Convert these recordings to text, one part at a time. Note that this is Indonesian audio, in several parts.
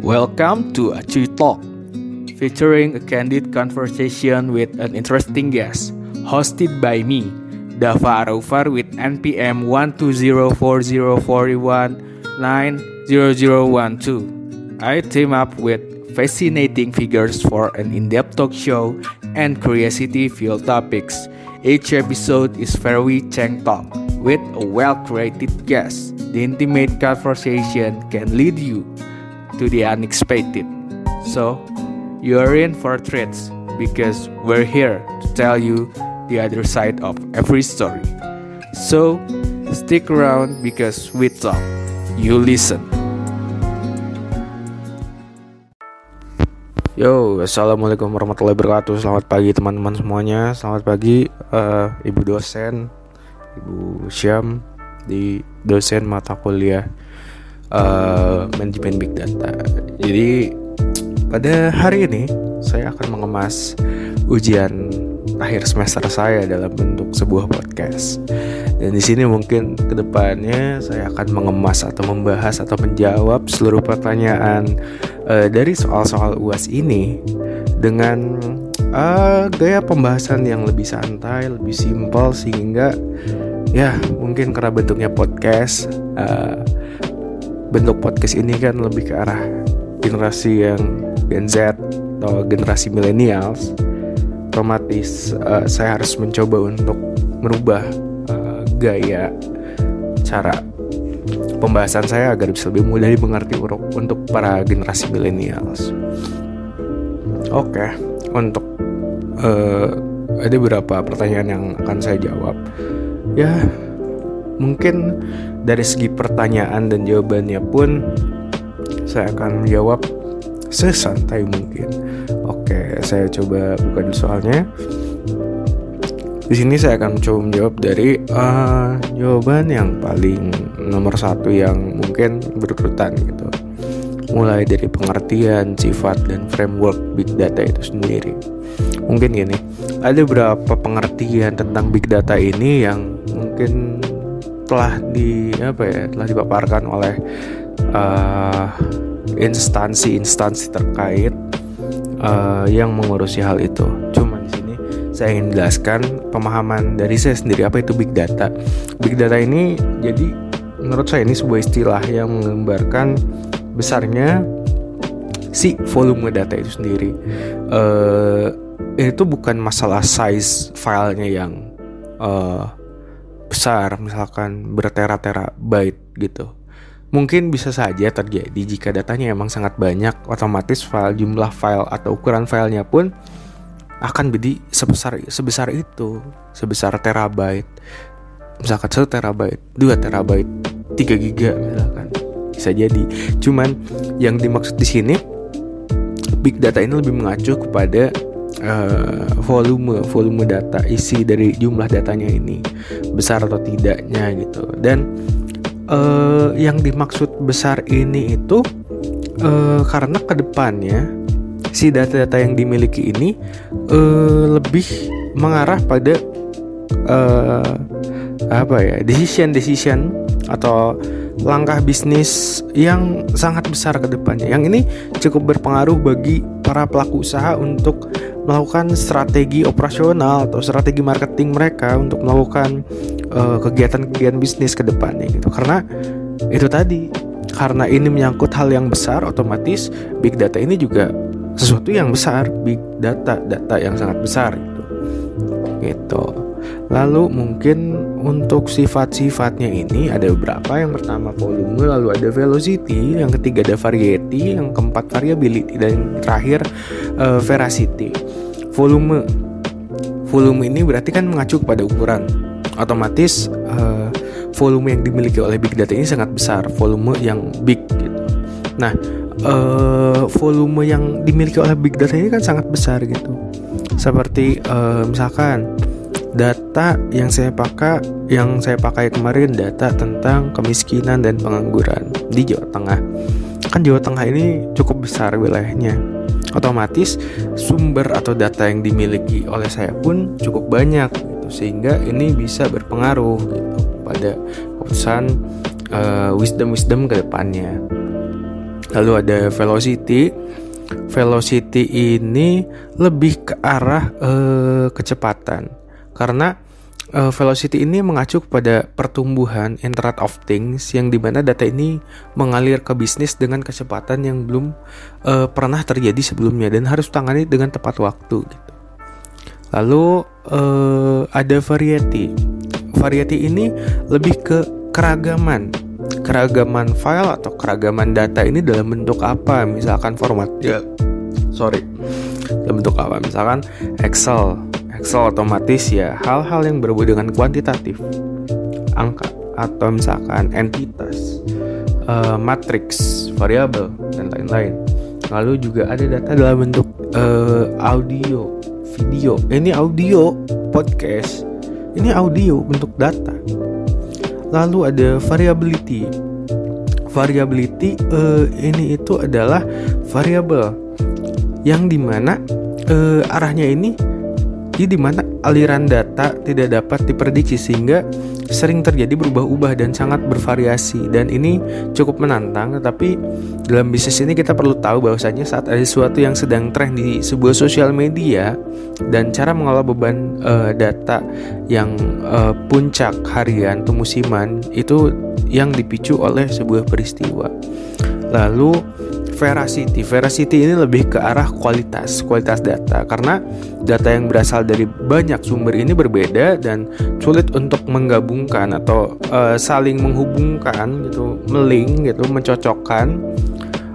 Welcome to Acuy Talk, featuring a candid conversation with an interesting guest, hosted by me, Dava Araufar with NPM 1204041900012. I team up with fascinating figures for an in-depth talk show and curiosity-filled topics. Each episode is very Cheng Talk with a well-created guest. The intimate conversation can lead you to the unexpected. So, you are in for treats because we're here to tell you the other side of every story. So, stick around because we talk, you listen. Yo, assalamualaikum warahmatullahi wabarakatuh. Selamat pagi teman-teman semuanya. Selamat pagi uh, ibu dosen, ibu Syam di dosen mata kuliah uh, manajemen big data. Jadi pada hari ini saya akan mengemas ujian akhir semester saya dalam bentuk sebuah podcast. Dan di sini mungkin ke depannya saya akan mengemas atau membahas atau menjawab seluruh pertanyaan uh, dari soal-soal uas ini dengan uh, gaya pembahasan yang lebih santai, lebih simpel sehingga ya mungkin karena bentuknya podcast. Uh, bentuk podcast ini kan lebih ke arah generasi yang Gen Z atau generasi millennials otomatis uh, saya harus mencoba untuk merubah uh, gaya cara pembahasan saya agar bisa lebih mudah dimengerti untuk para generasi millennials. Oke, okay, untuk uh, ada beberapa pertanyaan yang akan saya jawab. Ya, mungkin dari segi pertanyaan dan jawabannya pun saya akan menjawab sesantai mungkin. Oke, saya coba buka soalnya. Di sini saya akan mencoba menjawab dari uh, jawaban yang paling nomor satu yang mungkin berurutan gitu. Mulai dari pengertian, sifat, dan framework big data itu sendiri. Mungkin gini, ada beberapa pengertian tentang big data ini yang mungkin telah di apa ya telah dipaparkan oleh instansi-instansi uh, terkait uh, yang mengurusi hal itu. Cuma di sini saya ingin jelaskan pemahaman dari saya sendiri apa itu big data. Big data ini jadi menurut saya ini sebuah istilah yang menggambarkan besarnya si volume data itu sendiri. Uh, itu bukan masalah size filenya yang uh, besar misalkan bertera-tera byte gitu. Mungkin bisa saja terjadi jika datanya emang sangat banyak otomatis file jumlah file atau ukuran filenya pun akan jadi sebesar sebesar itu sebesar terabyte. Misalkan 1 terabyte 2 terabyte 3 giga misalkan. Bisa jadi. Cuman yang dimaksud di sini big data ini lebih mengacu kepada uh, volume volume data isi dari jumlah datanya ini besar atau tidaknya gitu. Dan uh, yang dimaksud besar ini itu uh, karena ke depannya si data-data yang dimiliki ini uh, lebih mengarah pada uh, apa ya decision decision atau langkah bisnis yang sangat besar ke depannya. Yang ini cukup berpengaruh bagi para pelaku usaha untuk melakukan strategi operasional atau strategi marketing mereka untuk melakukan eh, kegiatan-kegiatan uh, bisnis ke depannya gitu. Karena itu tadi karena ini menyangkut hal yang besar otomatis big data ini juga sesuatu yang besar, big data, data yang sangat besar gitu. Gitu. Lalu mungkin untuk sifat-sifatnya ini ada beberapa. Yang pertama volume, lalu ada velocity, yang ketiga ada variety, yang keempat variability dan yang terakhir uh, veracity. Volume. Volume ini berarti kan mengacu kepada ukuran. Otomatis uh, volume yang dimiliki oleh big data ini sangat besar, volume yang big gitu. Nah, uh, volume yang dimiliki oleh big data ini kan sangat besar gitu. Seperti uh, misalkan data yang saya pakai yang saya pakai kemarin data tentang kemiskinan dan pengangguran di Jawa Tengah. Kan Jawa Tengah ini cukup besar wilayahnya. Otomatis sumber atau data yang dimiliki oleh saya pun cukup banyak gitu sehingga ini bisa berpengaruh gitu pada keputusan uh, wisdom-wisdom ke depannya. Lalu ada velocity. Velocity ini lebih ke arah uh, kecepatan. Karena uh, velocity ini mengacu kepada pertumbuhan Internet of Things yang di mana data ini mengalir ke bisnis dengan kecepatan yang belum uh, pernah terjadi sebelumnya dan harus tangani dengan tepat waktu gitu. Lalu uh, ada variety. Variety ini lebih ke keragaman. Keragaman file atau keragaman data ini dalam bentuk apa? Misalkan format ya. Sorry. Dalam bentuk apa? Misalkan Excel Excel otomatis ya hal-hal yang berhubungan dengan kuantitatif, angka atau misalkan entitas, uh, matriks, variabel dan lain-lain. Lalu juga ada data dalam bentuk uh, audio, video. Ini audio podcast. Ini audio bentuk data. Lalu ada variability. Variability uh, ini itu adalah variabel yang di mana uh, arahnya ini jadi di mana aliran data tidak dapat diprediksi sehingga sering terjadi berubah-ubah dan sangat bervariasi dan ini cukup menantang tetapi dalam bisnis ini kita perlu tahu bahwasanya saat ada sesuatu yang sedang tren di sebuah sosial media dan cara mengolah beban uh, data yang uh, puncak harian atau musiman itu yang dipicu oleh sebuah peristiwa. Lalu veracity. Veracity ini lebih ke arah kualitas, kualitas data karena data yang berasal dari banyak sumber ini berbeda dan sulit untuk menggabungkan atau uh, saling menghubungkan gitu, meling gitu, mencocokkan.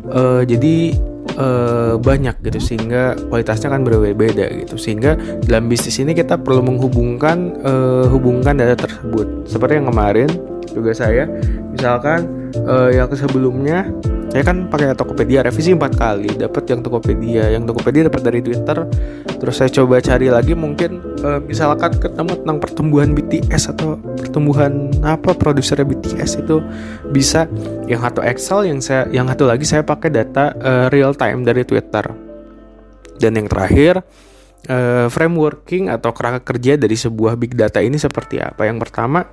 Uh, jadi uh, banyak gitu sehingga kualitasnya kan berbeda-beda gitu sehingga dalam bisnis ini kita perlu menghubungkan uh, hubungkan data tersebut seperti yang kemarin juga saya misalkan uh, yang sebelumnya saya kan pakai Tokopedia revisi empat kali. Dapat yang Tokopedia. Yang Tokopedia dapat dari Twitter. Terus saya coba cari lagi mungkin uh, misalkan ketemu tentang pertumbuhan BTS atau pertumbuhan apa produsernya BTS itu bisa. Yang satu Excel yang saya yang satu lagi saya pakai data uh, real time dari Twitter. Dan yang terakhir uh, frameworking atau kerangka kerja dari sebuah big data ini seperti apa? Yang pertama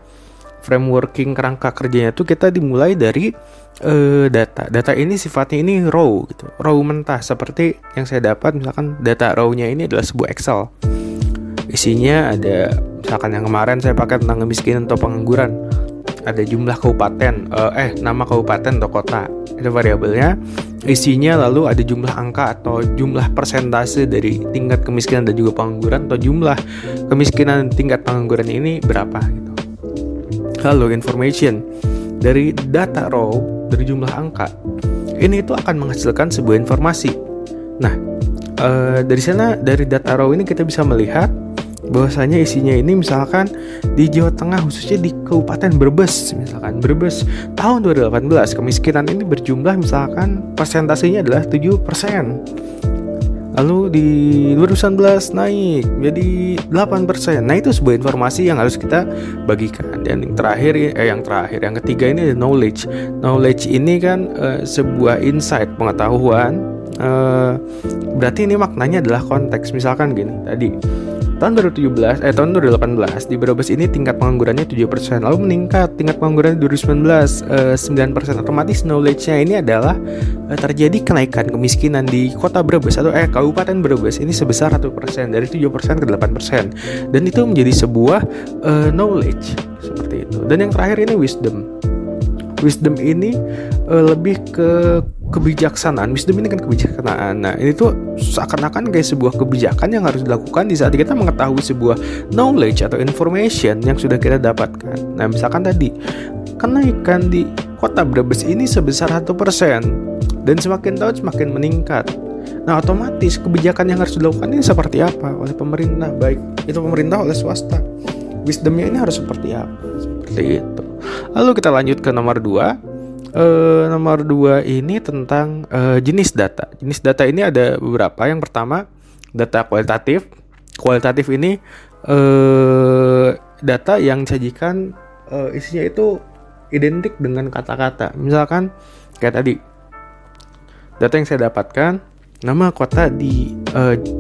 frameworking kerangka kerjanya itu kita dimulai dari uh, data. Data ini sifatnya ini raw gitu, raw mentah seperti yang saya dapat misalkan data raw-nya ini adalah sebuah Excel. Isinya ada misalkan yang kemarin saya pakai tentang kemiskinan atau pengangguran. Ada jumlah kabupaten, uh, eh nama kabupaten atau kota. Itu variabelnya. Isinya lalu ada jumlah angka atau jumlah persentase dari tingkat kemiskinan dan juga pengangguran atau jumlah kemiskinan tingkat pengangguran ini berapa Lalu information. Dari data raw dari jumlah angka ini itu akan menghasilkan sebuah informasi. Nah, e, dari sana dari data raw ini kita bisa melihat bahwasanya isinya ini misalkan di Jawa Tengah khususnya di Kabupaten Brebes misalkan. Brebes tahun 2018 kemiskinan ini berjumlah misalkan persentasenya adalah 7% Lalu di 2019 naik jadi 8%. Nah, itu sebuah informasi yang harus kita bagikan. Dan yang terakhir eh yang terakhir, yang ketiga ini knowledge. Knowledge ini kan eh, sebuah insight, pengetahuan. Eh, berarti ini maknanya adalah konteks. Misalkan gini, tadi tahun 2017 eh tahun 2018 di Brebes ini tingkat penganggurannya 7% lalu meningkat. Tingkat pengangguran 2019 eh, 9% otomatis knowledge-nya ini adalah eh, terjadi kenaikan kemiskinan di kota Brebes atau eh Kabupaten Brebes ini sebesar 1% dari 7% ke 8% dan itu menjadi sebuah eh, knowledge seperti itu. Dan yang terakhir ini wisdom. Wisdom ini uh, lebih ke kebijaksanaan wisdom ini kan kebijaksanaan nah ini tuh seakan-akan kayak sebuah kebijakan yang harus dilakukan di saat kita mengetahui sebuah knowledge atau information yang sudah kita dapatkan nah misalkan tadi kenaikan di kota Brebes ini sebesar satu persen dan semakin tahun semakin meningkat Nah otomatis kebijakan yang harus dilakukan ini seperti apa oleh pemerintah baik itu pemerintah oleh swasta. Wisdomnya ini harus seperti apa? Seperti itu. Lalu kita lanjut ke nomor 2 Uh, nomor 2 ini tentang uh, jenis data. Jenis data ini ada beberapa. Yang pertama, data kualitatif. Kualitatif ini uh, data yang disajikan uh, isinya itu identik dengan kata-kata. Misalkan kayak tadi, data yang saya dapatkan nama kota di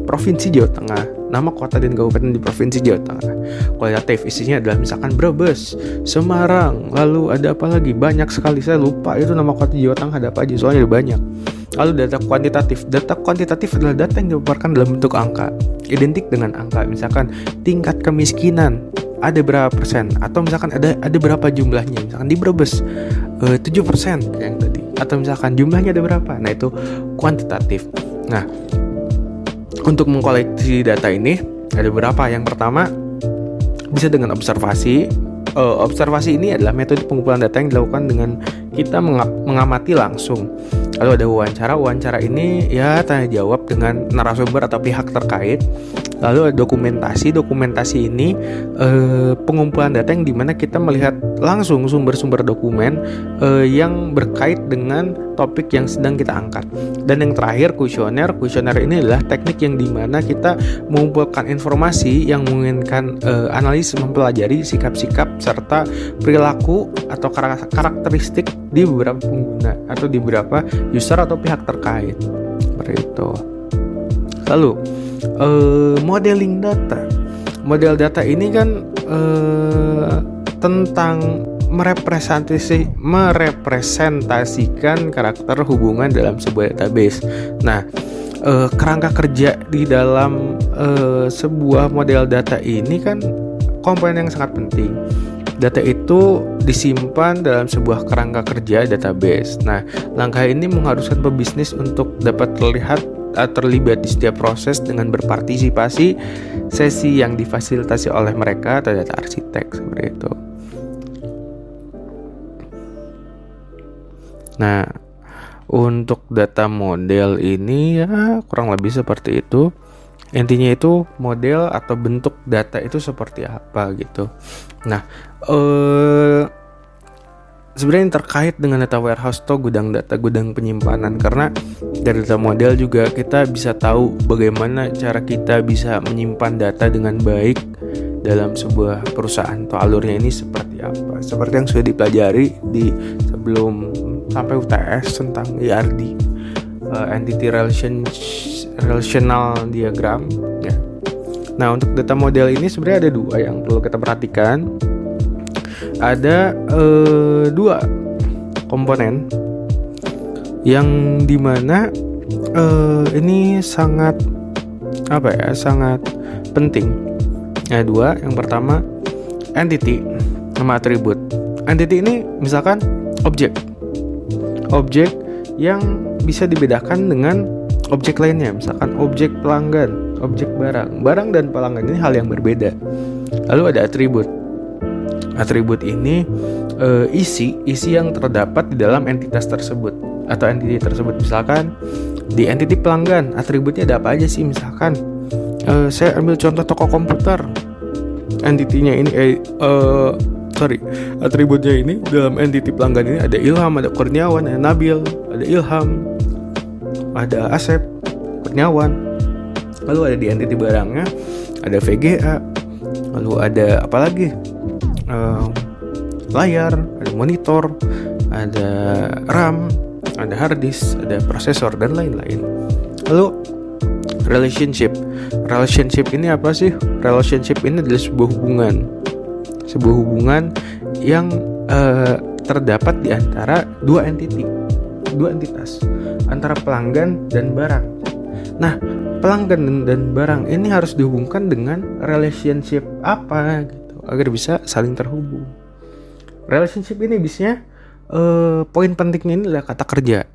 provinsi Jawa Tengah. Nama kota dan kabupaten di provinsi Jawa Tengah. Kualitatif isinya adalah misalkan Brebes, Semarang, lalu ada apa lagi? Banyak sekali saya lupa itu nama kota Jawa Tengah ada apa aja soalnya ada banyak. Lalu data kuantitatif. Data kuantitatif adalah data yang dipaparkan dalam bentuk angka. Identik dengan angka, misalkan tingkat kemiskinan ada berapa persen atau misalkan ada ada berapa jumlahnya misalkan di Brebes eh, tujuh persen yang tadi atau misalkan jumlahnya ada berapa nah itu kuantitatif nah untuk mengkoleksi data ini ada beberapa. Yang pertama bisa dengan observasi. Uh, observasi ini adalah metode pengumpulan data yang dilakukan dengan kita mengamati langsung. Lalu ada wawancara. Wawancara ini ya tanya jawab dengan narasumber atau pihak terkait lalu dokumentasi dokumentasi ini eh, pengumpulan data yang di mana kita melihat langsung sumber-sumber dokumen eh, yang berkait dengan topik yang sedang kita angkat. Dan yang terakhir kuesioner. Kuesioner ini adalah teknik yang di mana kita mengumpulkan informasi yang menginginkan eh, analis mempelajari sikap-sikap serta perilaku atau karakteristik di beberapa pengguna atau di beberapa user atau pihak terkait. Seperti itu lalu uh, modeling data. Model data ini kan uh, tentang merepresentasi merepresentasikan karakter hubungan dalam sebuah database. Nah, uh, kerangka kerja di dalam uh, sebuah model data ini kan komponen yang sangat penting. Data itu disimpan dalam sebuah kerangka kerja database. Nah, langkah ini mengharuskan pebisnis untuk dapat terlihat terlibat di setiap proses dengan berpartisipasi sesi yang difasilitasi oleh mereka atau data arsitek seperti itu. Nah, untuk data model ini ya kurang lebih seperti itu. Intinya itu model atau bentuk data itu seperti apa gitu. Nah, eh sebenarnya yang terkait dengan data warehouse atau gudang data gudang penyimpanan. Karena dari data model juga kita bisa tahu bagaimana cara kita bisa menyimpan data dengan baik dalam sebuah perusahaan. Atau alurnya ini seperti apa? Seperti yang sudah dipelajari di sebelum sampai UTS tentang ERD uh, entity relation relational diagram ya. Nah untuk data model ini sebenarnya ada dua yang perlu kita perhatikan ada uh, dua komponen yang di mana uh, ini sangat apa ya sangat penting. Ya dua yang pertama entity nama atribut. Entity ini misalkan objek. Objek yang bisa dibedakan dengan objek lainnya misalkan objek pelanggan objek barang. Barang dan pelanggan ini hal yang berbeda. Lalu ada atribut Atribut ini uh, isi isi yang terdapat di dalam entitas tersebut atau entity tersebut. Misalkan di entity pelanggan atributnya ada apa aja sih? Misalkan uh, saya ambil contoh toko komputer. Entitinya ini eh, uh, sorry atributnya ini dalam entity pelanggan ini ada Ilham, ada Kurniawan, ada Nabil, ada Ilham, ada Asep, Kurniawan. Lalu ada di entity barangnya ada VGA, lalu ada apa lagi? Uh, layar, ada monitor, ada RAM, ada hard disk, ada prosesor dan lain-lain. Lalu relationship. Relationship ini apa sih? Relationship ini adalah sebuah hubungan. Sebuah hubungan yang uh, terdapat di antara dua entity, dua entitas, antara pelanggan dan barang. Nah, pelanggan dan barang ini harus dihubungkan dengan relationship apa agar bisa saling terhubung. Relationship ini biasanya uh, poin pentingnya ini adalah kata kerja.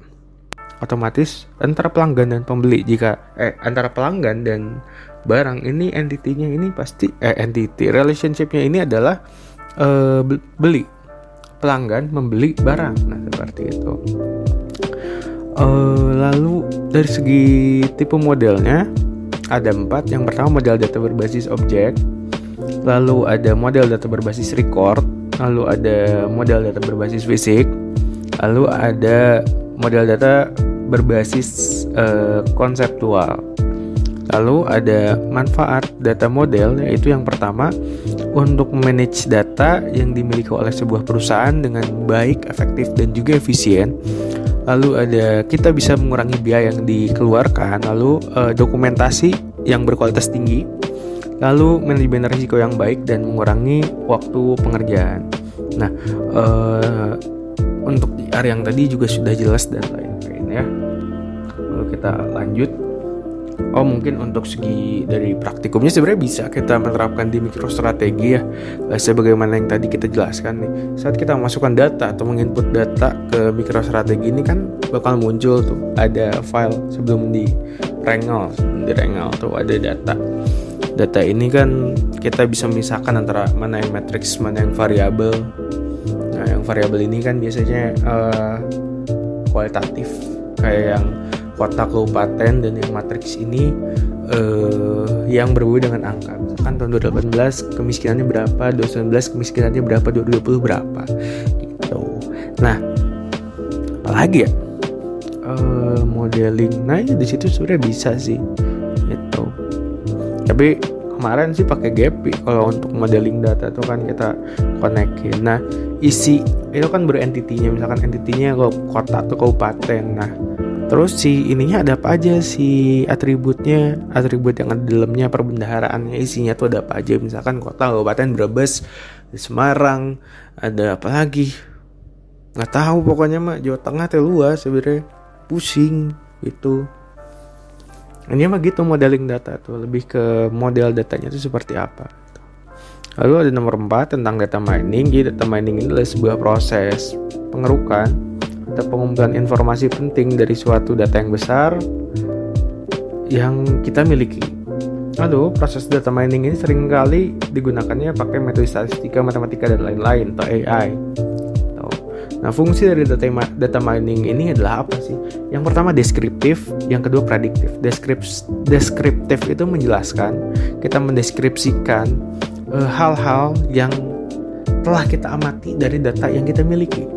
Otomatis antara pelanggan dan pembeli jika eh antara pelanggan dan barang ini entitinya ini pasti eh entity relationshipnya ini adalah uh, beli. Pelanggan membeli barang. Nah seperti itu. Uh, lalu dari segi tipe modelnya ada empat. Yang pertama model data berbasis objek lalu ada model data berbasis record, lalu ada model data berbasis fisik, lalu ada model data berbasis uh, konseptual. Lalu ada manfaat data model yaitu yang pertama untuk manage data yang dimiliki oleh sebuah perusahaan dengan baik, efektif dan juga efisien. Lalu ada kita bisa mengurangi biaya yang dikeluarkan, lalu uh, dokumentasi yang berkualitas tinggi lalu manajemen risiko yang baik dan mengurangi waktu pengerjaan. Nah, uh, untuk area yang tadi juga sudah jelas dan lain-lain ya. Lalu kita lanjut oh mungkin untuk segi dari praktikumnya sebenarnya bisa kita menerapkan di mikrostrategi ya eh, sebagaimana yang tadi kita jelaskan nih saat kita memasukkan data atau menginput data ke mikrostrategi ini kan bakal muncul tuh ada file sebelum di rengel di rengel tuh ada data data ini kan kita bisa memisahkan antara mana yang matriks mana yang variabel. Nah yang variabel ini kan biasanya uh, kualitatif. Kayak yang kota kabupaten dan yang matriks ini uh, yang berbeda dengan angka. Misalkan tahun 2018 kemiskinannya berapa? 2019 kemiskinannya berapa? 2020 berapa? Gitu. Nah apalagi ya? Uh, modeling. Nah ya di situ sebenarnya bisa sih tapi kemarin sih pakai Gapi kalau untuk modeling data itu kan kita konekin. Nah isi itu kan berentitinya misalkan entitinya kota atau kabupaten. Nah Terus si ininya ada apa aja? Si atributnya, atribut yang ada di dalamnya perbendaharaannya isinya tuh ada apa aja? Misalkan kota kabupaten Brebes, di Semarang, ada apa lagi? Nggak tahu pokoknya mah Jawa Tengah teh luas sebenarnya. Pusing gitu. Ini mah gitu modeling data tuh lebih ke model datanya itu seperti apa. Lalu ada nomor 4 tentang data mining. Jadi data mining ini adalah sebuah proses pengerukan atau pengumpulan informasi penting dari suatu data yang besar yang kita miliki. Lalu, proses data mining ini sering kali digunakannya pakai metode statistika, matematika, dan lain-lain, atau AI. Nah, fungsi dari data, data mining ini adalah apa sih? Yang pertama deskriptif, yang kedua prediktif. deskriptif itu menjelaskan, kita mendeskripsikan eh, hal-hal uh, yang telah kita amati dari data yang kita miliki.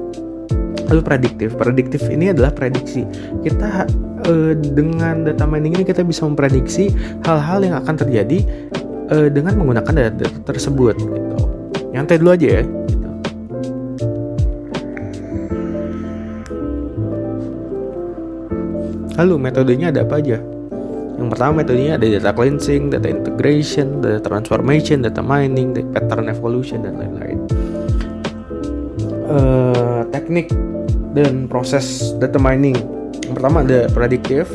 Lalu prediktif. Prediktif ini adalah prediksi. Kita uh, dengan data mining ini kita bisa memprediksi hal-hal yang akan terjadi uh, dengan menggunakan data tersebut gitu. Nyantai dulu aja ya lalu metodenya ada apa aja yang pertama metodenya ada data cleansing, data integration, data transformation, data mining, data pattern evolution dan lain-lain. Uh, teknik dan proses data mining. Yang pertama ada prediktif,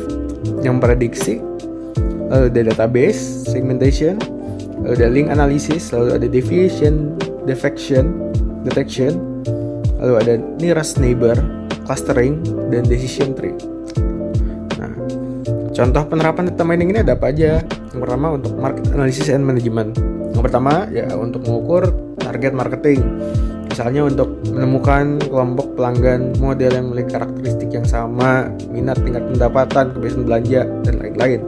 yang prediksi, lalu ada database, segmentation, lalu ada link analysis, lalu ada deviation, defection, detection, lalu ada nearest neighbor, clustering, dan decision tree. Contoh penerapan data mining ini ada apa aja? Yang pertama untuk market analysis and management. Yang pertama ya untuk mengukur target marketing Misalnya untuk menemukan kelompok pelanggan model yang memiliki karakteristik yang sama, minat tingkat pendapatan, kebiasaan belanja, dan lain-lain.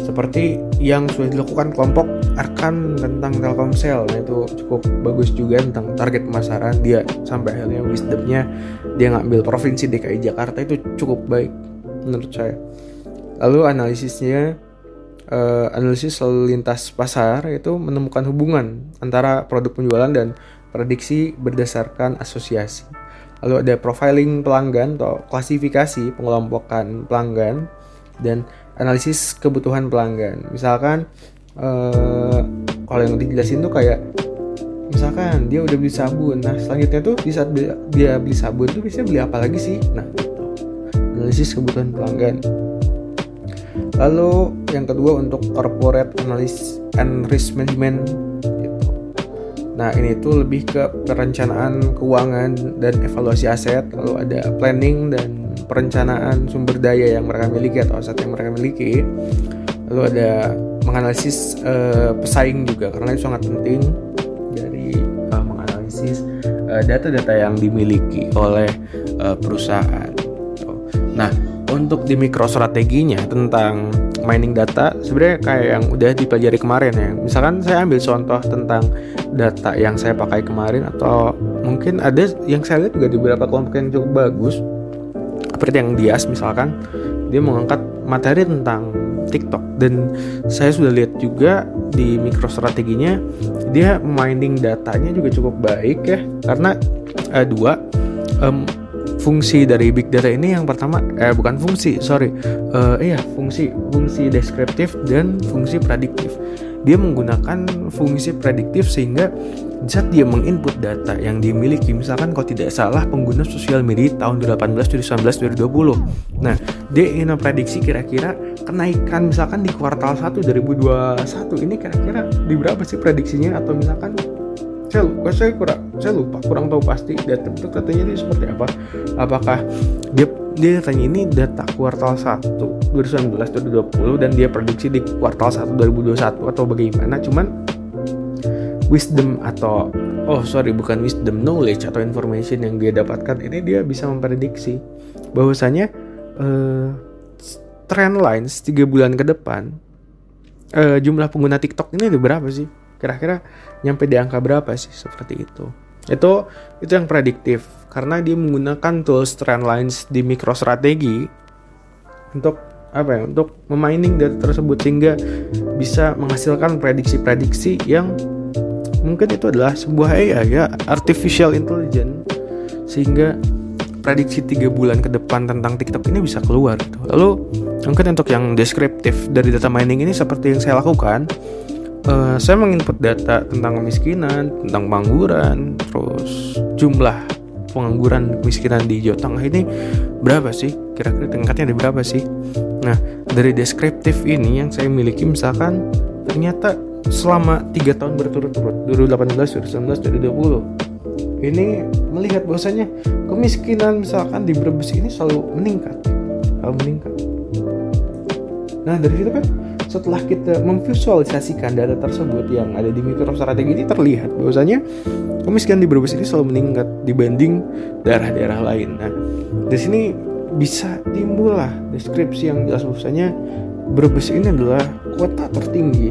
Seperti yang sudah dilakukan kelompok Arkan tentang Telkomsel, nah itu cukup bagus juga tentang target pemasaran dia sampai akhirnya wisdomnya dia ngambil provinsi DKI Jakarta itu cukup baik menurut saya. Lalu analisisnya uh, analisis lalu lintas pasar itu menemukan hubungan antara produk penjualan dan prediksi berdasarkan asosiasi. Lalu ada profiling pelanggan atau klasifikasi pengelompokan pelanggan dan analisis kebutuhan pelanggan. Misalkan uh, kalau yang dijelasin tuh kayak misalkan dia udah beli sabun, nah selanjutnya tuh di saat dia beli sabun tuh biasanya beli apa lagi sih? Nah, analisis kebutuhan pelanggan. Lalu yang kedua untuk corporate analysis and risk management gitu. Nah ini tuh lebih ke perencanaan keuangan dan evaluasi aset Lalu ada planning dan perencanaan sumber daya yang mereka miliki atau aset yang mereka miliki Lalu ada menganalisis uh, pesaing juga karena itu sangat penting dari uh, menganalisis eh, data-data yang dimiliki oleh uh, perusahaan. Nah, untuk di mikrostrateginya tentang mining data sebenarnya kayak yang udah dipelajari kemarin ya. Misalkan saya ambil contoh tentang data yang saya pakai kemarin atau mungkin ada yang saya lihat juga di beberapa kelompok yang cukup bagus. Seperti yang Dias misalkan dia mengangkat materi tentang TikTok. Dan saya sudah lihat juga di mikrostrateginya dia mining datanya juga cukup baik ya. Karena uh, dua um, fungsi dari big data ini yang pertama eh bukan fungsi sorry. Uh, iya fungsi fungsi deskriptif dan fungsi prediktif. Dia menggunakan fungsi prediktif sehingga saat dia menginput data yang dimiliki misalkan kalau tidak salah pengguna sosial media tahun 2018, 2019, 2020 nah dia ingin memprediksi kira-kira kenaikan misalkan di kuartal 1 2021 ini kira-kira di berapa sih prediksinya? Atau misalkan saya, saya kurang saya lupa kurang tahu pasti data itu katanya ini seperti apa? Apakah dia dia tanya ini data kuartal 1 2019 2020 dan dia prediksi di kuartal 1 2021 atau bagaimana? Cuman wisdom atau oh sorry bukan wisdom knowledge atau information yang dia dapatkan ini dia bisa memprediksi bahwasanya uh, trend lines 3 bulan ke depan uh, jumlah pengguna TikTok ini ada berapa sih kira-kira nyampe di angka berapa sih seperti itu? Itu itu yang prediktif. Karena dia menggunakan tools trend lines di mikrostrategi untuk apa ya untuk memining data tersebut sehingga bisa menghasilkan prediksi-prediksi yang mungkin itu adalah sebuah AI ya artificial intelligence. Sehingga prediksi tiga bulan ke depan tentang TikTok ini bisa keluar gitu. lalu mungkin untuk yang deskriptif dari data mining ini seperti yang saya lakukan uh, saya menginput data tentang kemiskinan, tentang pengangguran, terus jumlah pengangguran kemiskinan di Jawa Tengah ini berapa sih? Kira-kira tingkatnya di berapa sih? Nah, dari deskriptif ini yang saya miliki misalkan ternyata selama tiga tahun berturut-turut 2018, 2019, 2020 ini melihat bahwasanya kemiskinan misalkan di Brebes ini selalu meningkat, selalu meningkat. Nah dari situ kan setelah kita memvisualisasikan data tersebut yang ada di mikrostrategi ini terlihat bahwasanya kemiskinan di Brebes ini selalu meningkat dibanding daerah-daerah lain. Nah, di sini bisa timbul lah deskripsi yang jelas bahwasanya Brebes ini adalah kota tertinggi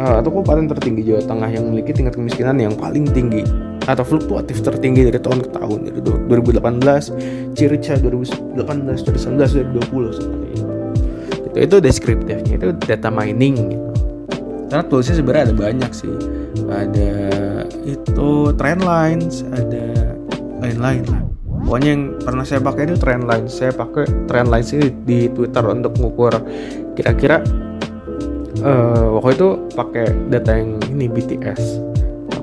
uh, atau kabupaten tertinggi Jawa Tengah yang memiliki tingkat kemiskinan yang paling tinggi atau fluktuatif tertinggi dari tahun ke tahun dari 2018, Circa 2018, 2019, 2020 seperti itu itu deskriptifnya itu data mining gitu. Karena toolsnya sebenarnya ada banyak sih. Ada itu trend lines ada lain-lain lah. Pokoknya yang pernah saya pakai itu trend lines. Saya pakai trend lines ini di Twitter untuk mengukur kira-kira uh, waktu itu pakai data yang ini BTS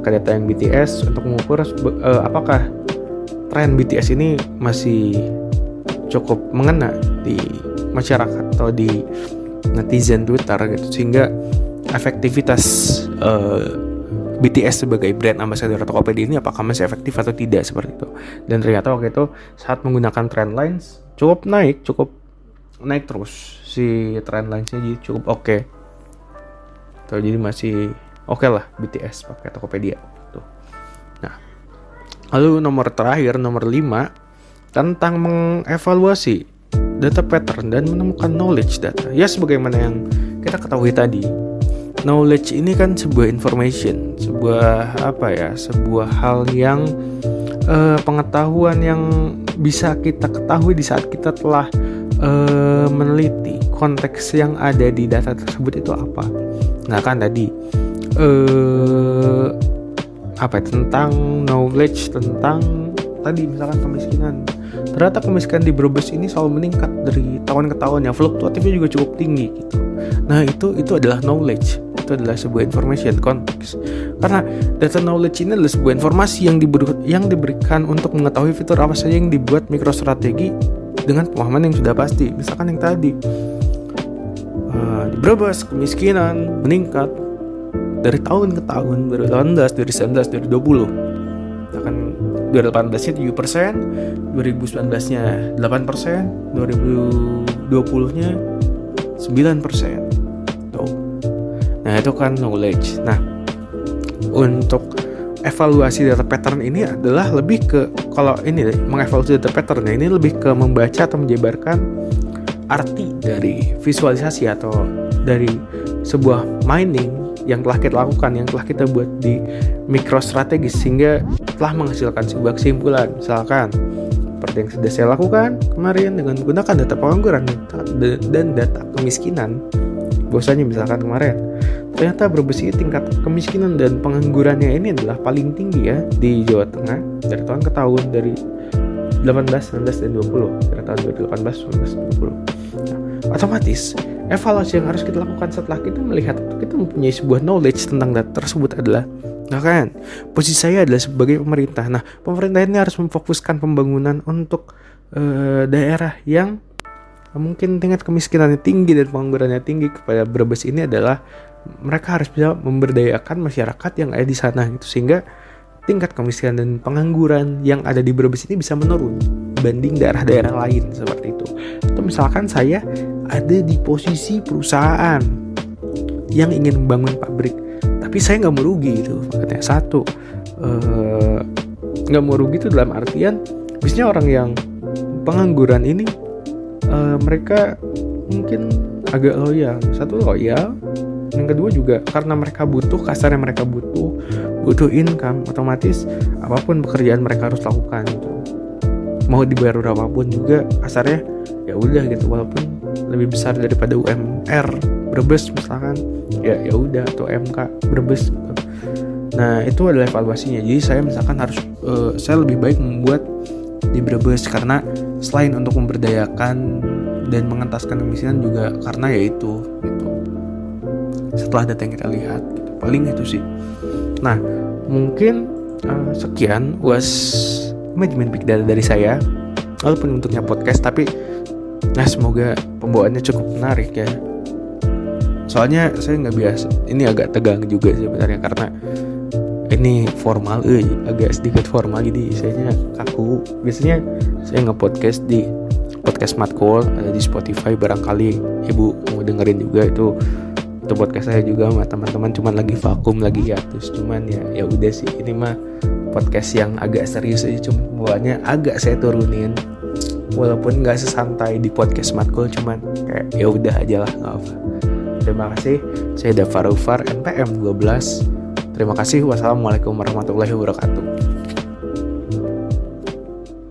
pakai data yang BTS untuk mengukur uh, apakah tren BTS ini masih cukup mengena di masyarakat atau di netizen Twitter gitu. Sehingga efektivitas uh, eh, BTS sebagai brand ambassador Tokopedia ini apakah masih efektif atau tidak seperti itu. Dan ternyata waktu itu saat menggunakan trend lines cukup naik cukup naik terus. Si trend linesnya jadi cukup oke. Okay. Jadi masih oke okay lah BTS pakai Tokopedia. Tuh. Nah lalu nomor terakhir nomor 5 tentang mengevaluasi data pattern dan menemukan knowledge data. Ya sebagaimana yang kita ketahui tadi, knowledge ini kan sebuah information, sebuah apa ya, sebuah hal yang uh, pengetahuan yang bisa kita ketahui di saat kita telah uh, meneliti konteks yang ada di data tersebut itu apa. Nah kan tadi uh, apa ya, tentang knowledge tentang tadi misalkan kemiskinan ternyata kemiskinan di Brebes ini selalu meningkat dari tahun ke tahun ya. Fluktuatifnya juga cukup tinggi gitu. Nah itu itu adalah knowledge. Itu adalah sebuah information konteks karena data knowledge ini adalah sebuah informasi yang diberi, yang diberikan untuk mengetahui fitur apa saja yang dibuat mikrostrategi dengan pemahaman yang sudah pasti. Misalkan yang tadi uh, di Brebes kemiskinan meningkat dari tahun ke tahun 2018, 2019, 2020 akan 2018 nya 7 persen 2019 nya 8 persen 2020 nya 9 persen. Nah itu kan knowledge. Nah untuk evaluasi data pattern ini adalah lebih ke kalau ini mengevaluasi data pattern ini lebih ke membaca atau menjabarkan arti dari visualisasi atau dari sebuah mining yang telah kita lakukan, yang telah kita buat di mikrostrategis sehingga telah menghasilkan sebuah kesimpulan. Misalkan seperti yang sudah saya lakukan kemarin dengan menggunakan data pengangguran dan data kemiskinan. Bahwasanya misalkan kemarin ternyata berbesi tingkat kemiskinan dan penganggurannya ini adalah paling tinggi ya di Jawa Tengah dari tahun ke tahun dari 18, 19 dan 20 pada tahun 2018, 19, 20. Nah, otomatis evaluasi yang harus kita lakukan setelah kita melihat kita mempunyai sebuah knowledge tentang data tersebut adalah Nah kan, posisi saya adalah sebagai pemerintah. Nah, pemerintah ini harus memfokuskan pembangunan untuk uh, daerah yang mungkin tingkat kemiskinannya tinggi dan penganggurannya tinggi kepada Brebes ini adalah mereka harus bisa memberdayakan masyarakat yang ada di sana itu sehingga tingkat kemiskinan dan pengangguran yang ada di Brebes ini bisa menurun banding daerah-daerah lain seperti itu. Atau misalkan saya ada di posisi perusahaan yang ingin membangun pabrik, tapi saya nggak mau rugi itu. Makanya satu eh, nggak uh, mau rugi itu dalam artian, biasanya orang yang pengangguran ini uh, mereka mungkin agak loyal. Satu loyal, yang kedua juga karena mereka butuh kasarnya mereka butuh butuh income otomatis apa pun pekerjaan mereka harus lakukan itu mau dibayar berapapun juga kasarnya ya udah gitu walaupun lebih besar daripada UMR Brebes misalkan ya ya udah atau MK Brebes gitu. nah itu adalah evaluasinya jadi saya misalkan harus uh, saya lebih baik membuat di Brebes karena selain untuk memberdayakan dan mengentaskan kemiskinan juga karena yaitu gitu setelah data yang kita lihat gitu. paling itu sih Nah, mungkin uh, sekian was manajemen big dari saya. Walaupun bentuknya podcast, tapi nah semoga pembawaannya cukup menarik ya. Soalnya saya nggak biasa. Ini agak tegang juga sebenarnya karena ini formal, eh, agak sedikit formal jadi saya kaku. Biasanya saya nge-podcast di podcast Matkul ada di Spotify barangkali ibu mau dengerin juga itu itu podcast saya juga sama teman-teman cuman lagi vakum lagi terus cuman ya ya udah sih ini mah podcast yang agak serius aja cuma bawaannya agak saya turunin walaupun nggak sesantai di podcast matkul cuman kayak ya udah aja lah nggak apa terima kasih. Saya Dava Rufar NPM 12 terima kasih. Wassalamualaikum warahmatullahi wabarakatuh